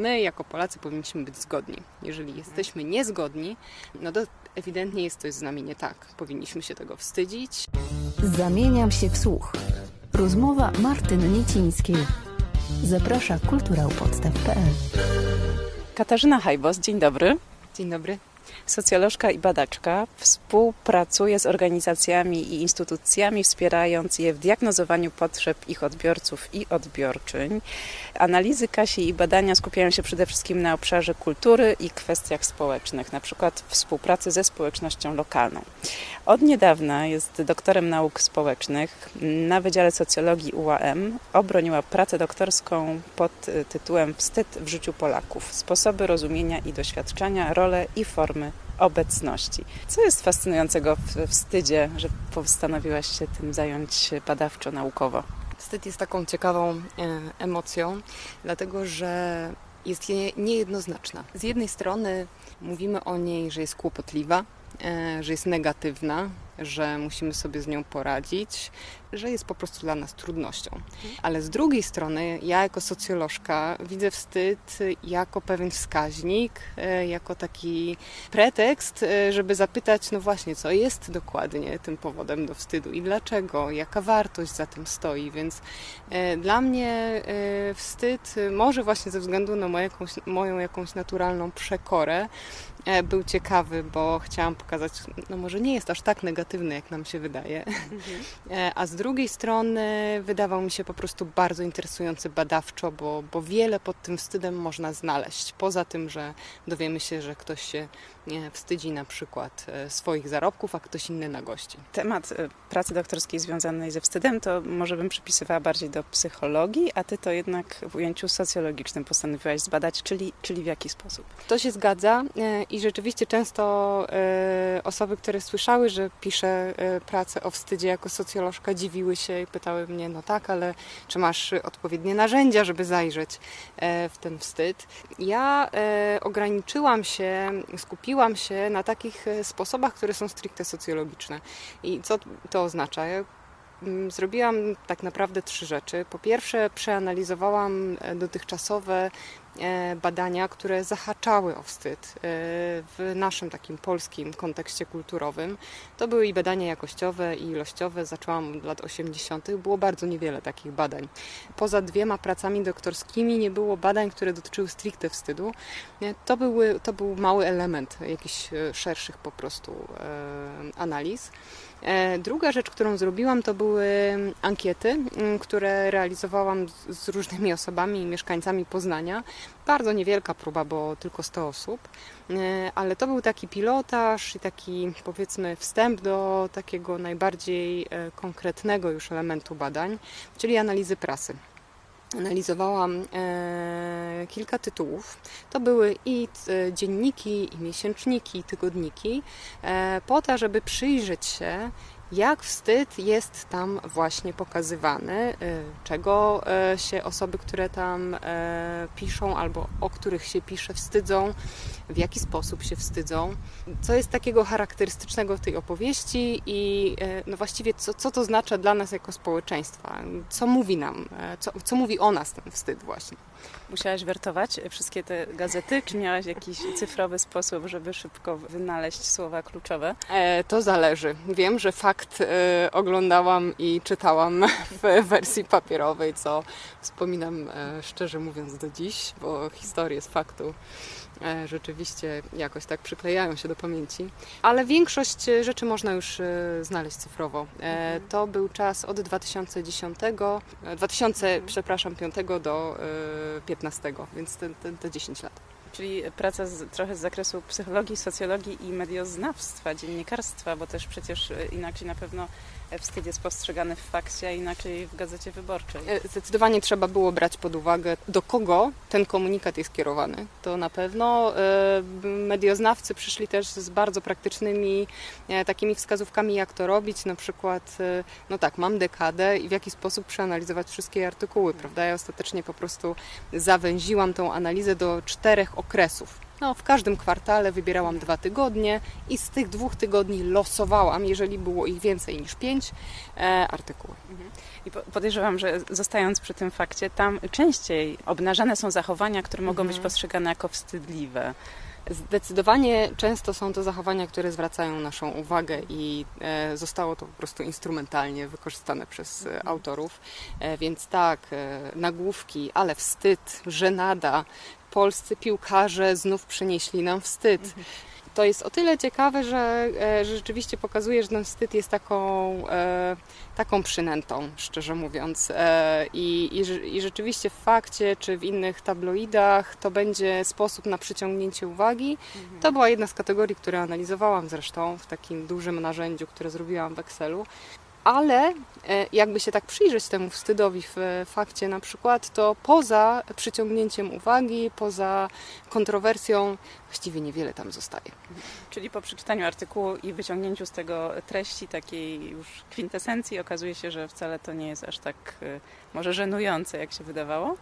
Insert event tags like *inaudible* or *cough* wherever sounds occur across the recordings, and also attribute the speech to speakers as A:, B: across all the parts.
A: My jako Polacy powinniśmy być zgodni. Jeżeli jesteśmy niezgodni, no to ewidentnie jest coś z nami nie tak. Powinniśmy się tego wstydzić.
B: Zamieniam się w słuch. Rozmowa Martyny Niecińskiej. Zaprasza kulturałpodstaw.pl
C: Katarzyna Hajbos, dzień dobry.
A: Dzień dobry.
C: Socjolożka i badaczka współpracuje z organizacjami i instytucjami, wspierając je w diagnozowaniu potrzeb ich odbiorców i odbiorczyń. Analizy Kasi i badania skupiają się przede wszystkim na obszarze kultury i kwestiach społecznych, na przykład współpracy ze społecznością lokalną. Od niedawna jest doktorem nauk społecznych na Wydziale Socjologii UAM. Obroniła pracę doktorską pod tytułem Wstyd w życiu Polaków. Sposoby rozumienia i doświadczenia, role i formy obecności. Co jest fascynującego w wstydzie, że postanowiłaś się tym zająć badawczo-naukowo?
A: Wstyd jest taką ciekawą e, emocją, dlatego że jest niejednoznaczna. Z jednej strony mówimy o niej, że jest kłopotliwa, e, że jest negatywna, że musimy sobie z nią poradzić, że jest po prostu dla nas trudnością. Ale z drugiej strony, ja jako socjolożka widzę wstyd jako pewien wskaźnik, e, jako taki pretekst, e, żeby zapytać, no właśnie, co jest dokładnie tym powodem do wstydu i dlaczego, jaka wartość za tym stoi. Więc e, dla mnie wstyd, może właśnie ze względu na moją jakąś, moją jakąś naturalną przekorę, był ciekawy, bo chciałam pokazać, no może nie jest aż tak negatywny, jak nam się wydaje. Mhm. *laughs* A z drugiej strony wydawał mi się po prostu bardzo interesujący badawczo, bo, bo wiele pod tym wstydem można znaleźć. Poza tym, że dowiemy się, że ktoś się wstydzi na przykład e, swoich zarobków, a ktoś inny na gości.
C: Temat e, pracy doktorskiej związanej ze wstydem to może bym przypisywała bardziej do psychologii, a ty to jednak w ujęciu socjologicznym postanowiłaś zbadać, czyli, czyli w jaki sposób?
A: To się zgadza e, i rzeczywiście często osoby, które słyszały, że piszę pracę o wstydzie jako socjolożka, dziwiły się i pytały mnie, no tak, ale czy masz odpowiednie narzędzia, żeby zajrzeć w ten wstyd? Ja ograniczyłam się, skupiłam skupiłam się na takich e, sposobach, które są stricte socjologiczne. I co to oznacza? Ja zrobiłam tak naprawdę trzy rzeczy. Po pierwsze, przeanalizowałam e, dotychczasowe E, badania, które zahaczały o wstyd e, w naszym takim polskim kontekście kulturowym. To były i badania jakościowe, i ilościowe. Zaczęłam od lat 80. Było bardzo niewiele takich badań. Poza dwiema pracami doktorskimi nie było badań, które dotyczyły stricte wstydu. To, były, to był mały element jakichś szerszych po prostu analiz. Druga rzecz, którą zrobiłam, to były ankiety, które realizowałam z różnymi osobami, mieszkańcami Poznania. Bardzo niewielka próba, bo tylko 100 osób, e, ale to był taki pilotaż i taki powiedzmy wstęp do takiego najbardziej e, konkretnego już elementu badań, czyli analizy prasy analizowałam e, kilka tytułów. To były i e, dzienniki, i miesięczniki, i tygodniki, e, po to, żeby przyjrzeć się, jak wstyd jest tam właśnie pokazywany, y, czego y, się osoby, które tam y, piszą albo o których się pisze, wstydzą, w jaki sposób się wstydzą, co jest takiego charakterystycznego w tej opowieści i no właściwie co, co to znaczy dla nas jako społeczeństwa, co mówi nam, co, co mówi o nas ten wstyd właśnie.
C: Musiałaś wertować wszystkie te gazety, czy miałaś jakiś cyfrowy sposób, żeby szybko wynaleźć słowa kluczowe?
A: E, to zależy. Wiem, że fakt e, oglądałam i czytałam *laughs* w wersji papierowej, co wspominam e, szczerze mówiąc do dziś, bo historię z faktu E, rzeczywiście jakoś tak przyklejają się do pamięci. Ale większość rzeczy można już znaleźć cyfrowo. Mhm. To był czas od 2010, 2000, mhm. przepraszam, 5 do 15, więc te, te, te 10 lat.
C: Czyli praca z, trochę z zakresu psychologii, socjologii i medioznawstwa, dziennikarstwa, bo też przecież inaczej na pewno wstyd jest postrzegany w fakcie, a inaczej w gazecie wyborczej.
A: E, zdecydowanie trzeba było brać pod uwagę, do kogo ten komunikat jest kierowany. To na pewno e, medioznawcy przyszli też z bardzo praktycznymi e, takimi wskazówkami, jak to robić. Na przykład, no tak, mam dekadę i w jaki sposób przeanalizować wszystkie artykuły, prawda? Ja ostatecznie po prostu zawęziłam tą analizę do czterech okresów No, w każdym kwartale wybierałam dwa tygodnie i z tych dwóch tygodni losowałam, jeżeli było ich więcej niż pięć, e, artykuły.
C: I po- podejrzewam, że zostając przy tym fakcie, tam częściej obnażane są zachowania, które mogą być
A: Mhm.
C: postrzegane jako wstydliwe.
A: Zdecydowanie często są to zachowania, które zwracają naszą uwagę i e, zostało to po prostu instrumentalnie wykorzystane przez e, autorów. E, więc tak, nagłówki, ale wstyd, żenada. Polscy piłkarze znów przynieśli nam wstyd. To jest o tyle ciekawe, że, e, że rzeczywiście pokazuje, że ten wstyd jest taką, e, taką przynętą, szczerze mówiąc. E, i, i, I rzeczywiście w fakcie czy w innych tabloidach to będzie sposób na przyciągnięcie uwagi. To była jedna z kategorii, które analizowałam zresztą w takim dużym narzędziu, które zrobiłam w Excelu. Ale e, jakby się tak przyjrzeć temu wstydowi w e, fakcie na przykład, to poza przyciągnięciem uwagi, poza kontrowersją, właściwie niewiele tam zostaje.
C: Czyli po przeczytaniu artykułu i wyciągnięciu z tego treści, takiej już kwintesencji, okazuje się, że wcale to nie jest aż tak y, może żenujące, jak się wydawało.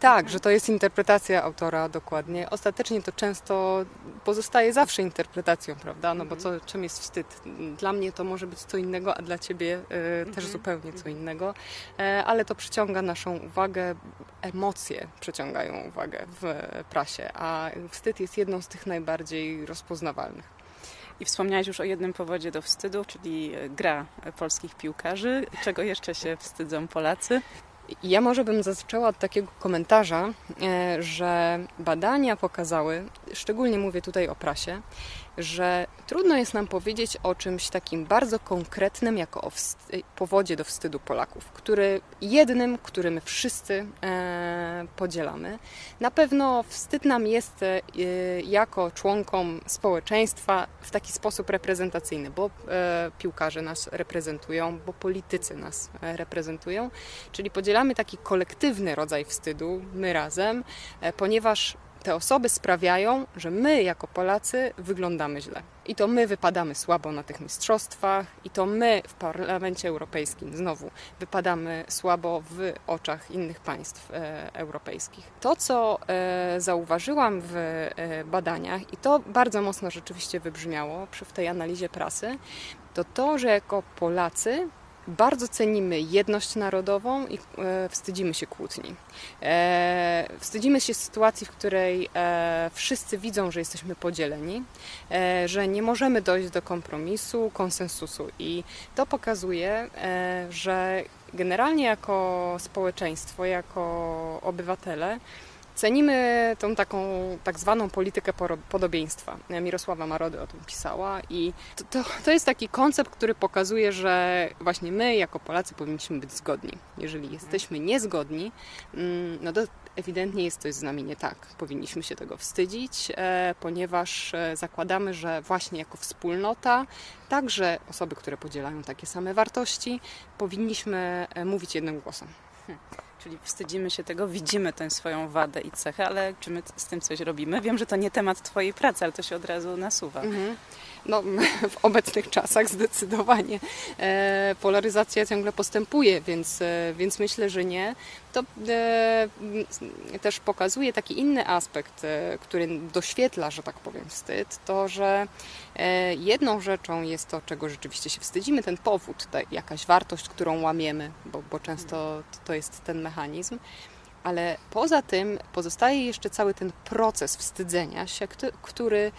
A: Tak, że to jest interpretacja autora dokładnie. Ostatecznie to często pozostaje zawsze interpretacją, prawda? No bo co, czym jest wstyd? Dla mnie to może być co innego, a dla ciebie e, też zupełnie co innego. E, ale to przyciąga naszą uwagę, emocje przyciągają uwagę w prasie, a wstyd jest jedną z tych najbardziej rozpoznawalnych.
C: I wspomniałaś już o jednym powodzie do wstydu, czyli gra polskich piłkarzy. Czego jeszcze się wstydzą Polacy?
A: Ja może bym zaczęła od takiego komentarza, e, że badania pokazały, szczególnie mówię tutaj o prasie, że trudno jest nam powiedzieć o czymś takim bardzo konkretnym, jako o powodzie do wstydu Polaków, który jednym, który my wszyscy e, podzielamy. Na pewno wstyd nam jest e, jako członkom społeczeństwa w taki sposób reprezentacyjny, bo e, piłkarze nas reprezentują, bo politycy nas e, reprezentują, czyli podzielamy taki kolektywny rodzaj wstydu, my razem, e, ponieważ te osoby sprawiają, że my jako Polacy wyglądamy źle. I to my wypadamy słabo na tych mistrzostwach, i to my w Parlamencie Europejskim znowu wypadamy słabo w oczach innych państw e, europejskich. To, co e, zauważyłam w e, badaniach, i to bardzo mocno rzeczywiście wybrzmiało przy, w tej analizie prasy, to to, że jako Polacy bardzo cenimy jedność narodową i e, wstydzimy się kłótni. E, wstydzimy się sytuacji, w której e, wszyscy widzą, że jesteśmy podzieleni, że nie możemy dojść do kompromisu, konsensusu. I to pokazuje, że generalnie jako społeczeństwo, jako obywatele, Cenimy tą taką tak zwaną politykę podobieństwa. Mirosława Marody o tym pisała i to, to, to jest taki koncept, który pokazuje, że właśnie my jako Polacy powinniśmy być zgodni. Jeżeli jesteśmy niezgodni, mm, no to ewidentnie jest coś z nami nie tak. Powinniśmy się tego wstydzić, e, ponieważ e, zakładamy, że właśnie jako wspólnota, także osoby, które podzielają takie same wartości, powinniśmy e, mówić jednym głosem.
C: Czyli wstydzimy się tego, widzimy tę swoją wadę i cechę, ale czy my z tym coś robimy? Wiem, że to nie temat Twojej pracy, ale to się od razu nasuwa.
A: Mhm. No, *laughs* w obecnych czasach zdecydowanie e, polaryzacja ciągle postępuje, więc, e, więc myślę, że nie. To e, też pokazuje taki inny aspekt, e, który doświetla, że tak powiem, wstyd, to, że e, jedną rzeczą jest to, czego rzeczywiście się wstydzimy, ten powód, ta, jakaś wartość, którą łamiemy, bo, bo często to jest ten mechanizm. Ale poza tym pozostaje jeszcze cały ten proces wstydzenia się, który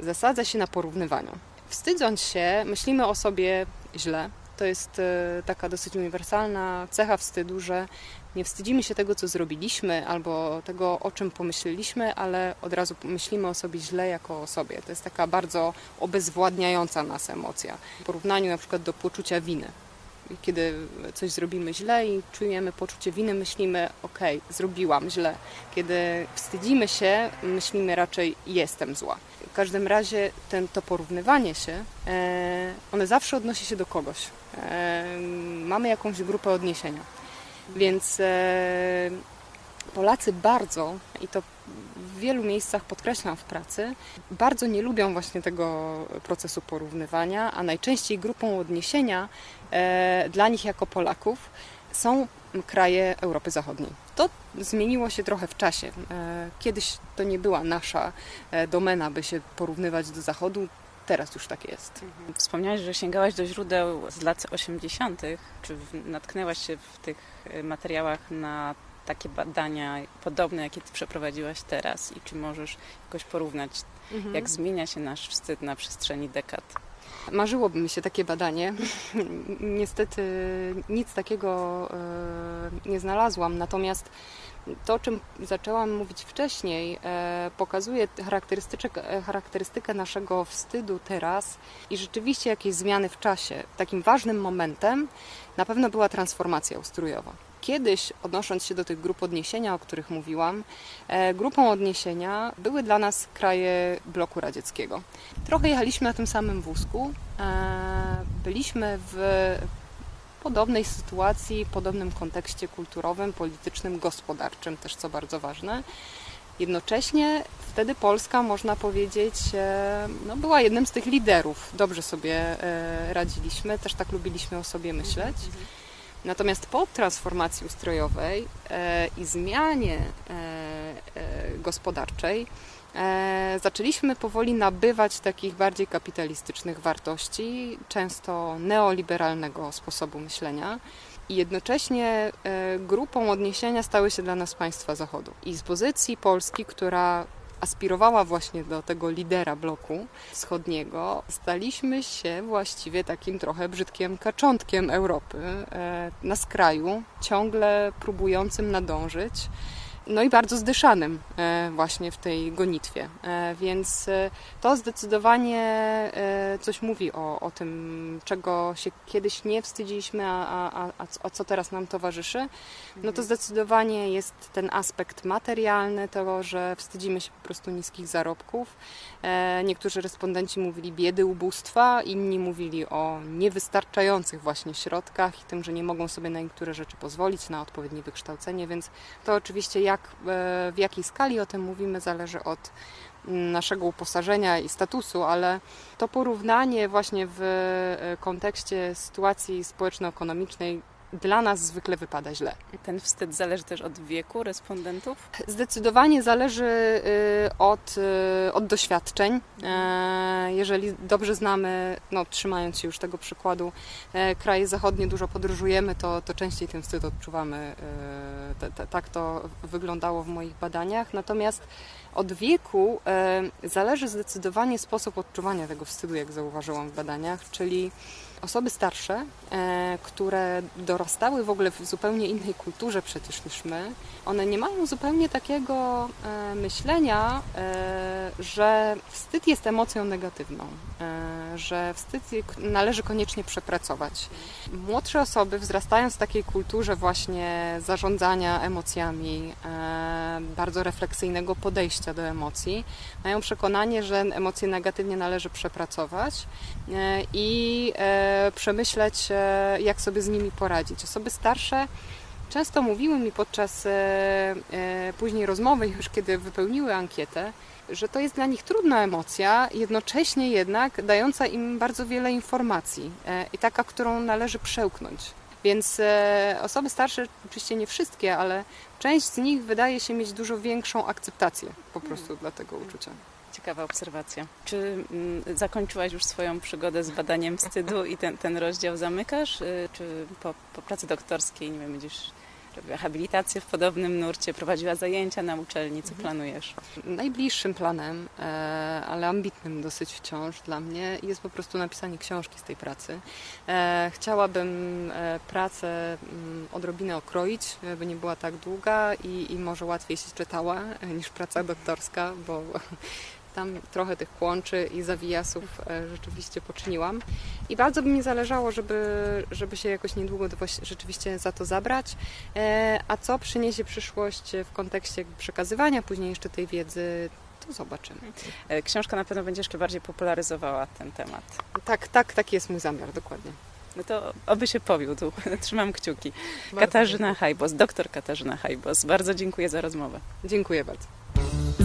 A: zasadza się na porównywaniu. Wstydząc się, myślimy o sobie źle. To jest e, taka dosyć uniwersalna cecha wstydu, że nie wstydzimy się tego, co zrobiliśmy, albo tego, o czym pomyśleliśmy, ale od razu myślimy o sobie źle jako o sobie. To jest taka bardzo obezwładniająca nas emocja. W porównaniu na przykład do poczucia winy. Kiedy coś zrobimy źle i czujemy poczucie winy, myślimy, ok, zrobiłam źle. Kiedy wstydzimy się, myślimy raczej, jestem zła. W każdym razie ten, to porównywanie się, e, one zawsze odnosi się do kogoś. E, mamy jakąś grupę odniesienia. Więc e, Polacy bardzo, i to wielu miejscach podkreślam w pracy, bardzo nie lubią właśnie tego procesu porównywania, a najczęściej grupą odniesienia e, dla nich jako Polaków są kraje Europy Zachodniej. To zmieniło się trochę w czasie. E, Kiedyś to nie była nasza e, domena, by się porównywać do Zachodu. Teraz już tak jest.
C: Wspomniałaś, że sięgałaś do źródeł z lat 80. Czy natknęłaś się w tych materiałach na takie badania podobne, jakie ty przeprowadziłaś teraz? I czy możesz jakoś porównać, jak zmienia się nasz wstyd na przestrzeni dekad?
A: Marzyłoby mi się takie badanie. *laughs* Niestety nic takiego e, nie znalazłam. Natomiast to, o czym zaczęłam mówić wcześniej, e, pokazuje charakterystykę, e, charakterystykę naszego wstydu teraz i rzeczywiście jakieś zmiany w czasie. Takim ważnym momentem na pewno była transformacja ustrojowa. Kiedyś, odnosząc się do tych grup odniesienia, o których mówiłam, e, grupą odniesienia były dla nas kraje bloku radzieckiego. Trochę jechaliśmy na tym samym wózku. e, Byliśmy w podobnej sytuacji, podobnym kontekście kulturowym, politycznym, gospodarczym, też co bardzo ważne. Jednocześnie wtedy Polska, można powiedzieć, e, no, była jednym z tych liderów. Dobrze sobie radziliśmy, też tak lubiliśmy o sobie myśleć. Natomiast po transformacji ustrojowej e, i zmianie e, e, gospodarczej zaczęliśmy powoli nabywać takich bardziej kapitalistycznych wartości, często neoliberalnego sposobu myślenia. I jednocześnie grupą odniesienia stały się dla nas państwa Zachodu. I z pozycji Polski, która aspirowała właśnie do tego lidera bloku wschodniego, staliśmy się właściwie takim trochę brzydkim kaczątkiem Europy e, na skraju, ciągle próbującym nadążyć. No i bardzo zdyszanym e, właśnie w tej gonitwie. E, Więc e, to zdecydowanie coś mówi o, o tym, czego się kiedyś nie wstydziliśmy, a, a, a, a co teraz nam towarzyszy. No to zdecydowanie jest ten aspekt materialny, tego, że wstydzimy się po prostu niskich zarobków. Niektórzy respondenci mówili biedy, ubóstwa, inni mówili o niewystarczających właśnie środkach i tym, że nie mogą sobie na niektóre rzeczy pozwolić, na odpowiednie wykształcenie, więc to oczywiście jak, e, w jakiej skali o tym mówimy zależy od mm, naszego uposażenia i statusu, ale to porównanie właśnie w e, kontekście sytuacji społeczno-ekonomicznej dla nas zwykle wypada źle.
C: Ten wstyd zależy też od wieku respondentów?
A: Zdecydowanie zależy y, od, y, od doświadczeń. E, Jeżeli dobrze znamy, no, trzymając się już tego przykładu, e, kraje zachodnie, dużo podróżujemy, to, to częściej ten wstyd odczuwamy. e, Tak to wyglądało w moich badaniach. Natomiast od wieku zależy zdecydowanie sposób odczuwania tego wstydu, jak zauważyłam w badaniach, czyli osoby starsze, e, które dorastały w ogóle w zupełnie innej kulturze przecież niż my, one nie mają zupełnie takiego e, myślenia, e, że wstyd jest emocją negatywną, że wstyd należy koniecznie przepracować. Młodsze osoby wzrastając w takiej kulturze właśnie zarządzania emocjami, bardzo refleksyjnego podejścia do emocji, mają przekonanie, że emocje negatywnie należy przepracować i przemyśleć, e, jak sobie z nimi poradzić. Osoby starsze często mówiły mi podczas e, e, później rozmowy, już kiedy wypełniły ankietę, że to jest dla nich trudna emocja, jednocześnie jednak dająca im bardzo wiele informacji i taka, którą należy przełknąć. Więc osoby starsze, oczywiście nie wszystkie, ale część z nich wydaje się mieć dużo większą akceptację po prostu dla tego uczucia.
C: Ciekawa obserwacja. Czy mm, zakończyłaś już swoją przygodę z badaniem wstydu i ten, ten rozdział zamykasz? Y, Czy po, po pracy doktorskiej, nie wiem, będziesz robiła habilitację w podobnym nurcie, prowadziła zajęcia na uczelni? Co planujesz?
A: Najbliższym planem, e, ale ambitnym dosyć wciąż dla mnie, jest po prostu napisanie książki z tej pracy. E, Chciałabym e, pracę mm, odrobinę okroić, by nie była tak długa i, i może łatwiej się czytała niż praca doktorska, bo tam trochę tych kłączy i zawijasów e, rzeczywiście poczyniłam. I bardzo by mi zależało, żeby, żeby się jakoś niedługo rzeczywiście za to zabrać. E, A co przyniesie przyszłość w kontekście przekazywania później jeszcze tej wiedzy, to zobaczymy.
C: E, Książka na pewno będzie jeszcze bardziej popularyzowała ten temat.
A: Tak, tak, taki jest mój zamiar, dokładnie.
C: No to oby się powiódł. *laughs* Trzymam kciuki. Katarzyna Hajbos, doktor Katarzyna Hajbos. Bardzo dziękuję za rozmowę.
A: Dziękuję bardzo.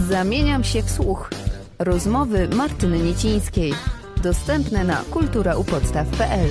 B: Zamieniam się w słuch. Rozmowy Martyny Niecińskiej. Dostępne na kulturaupodstaw.pl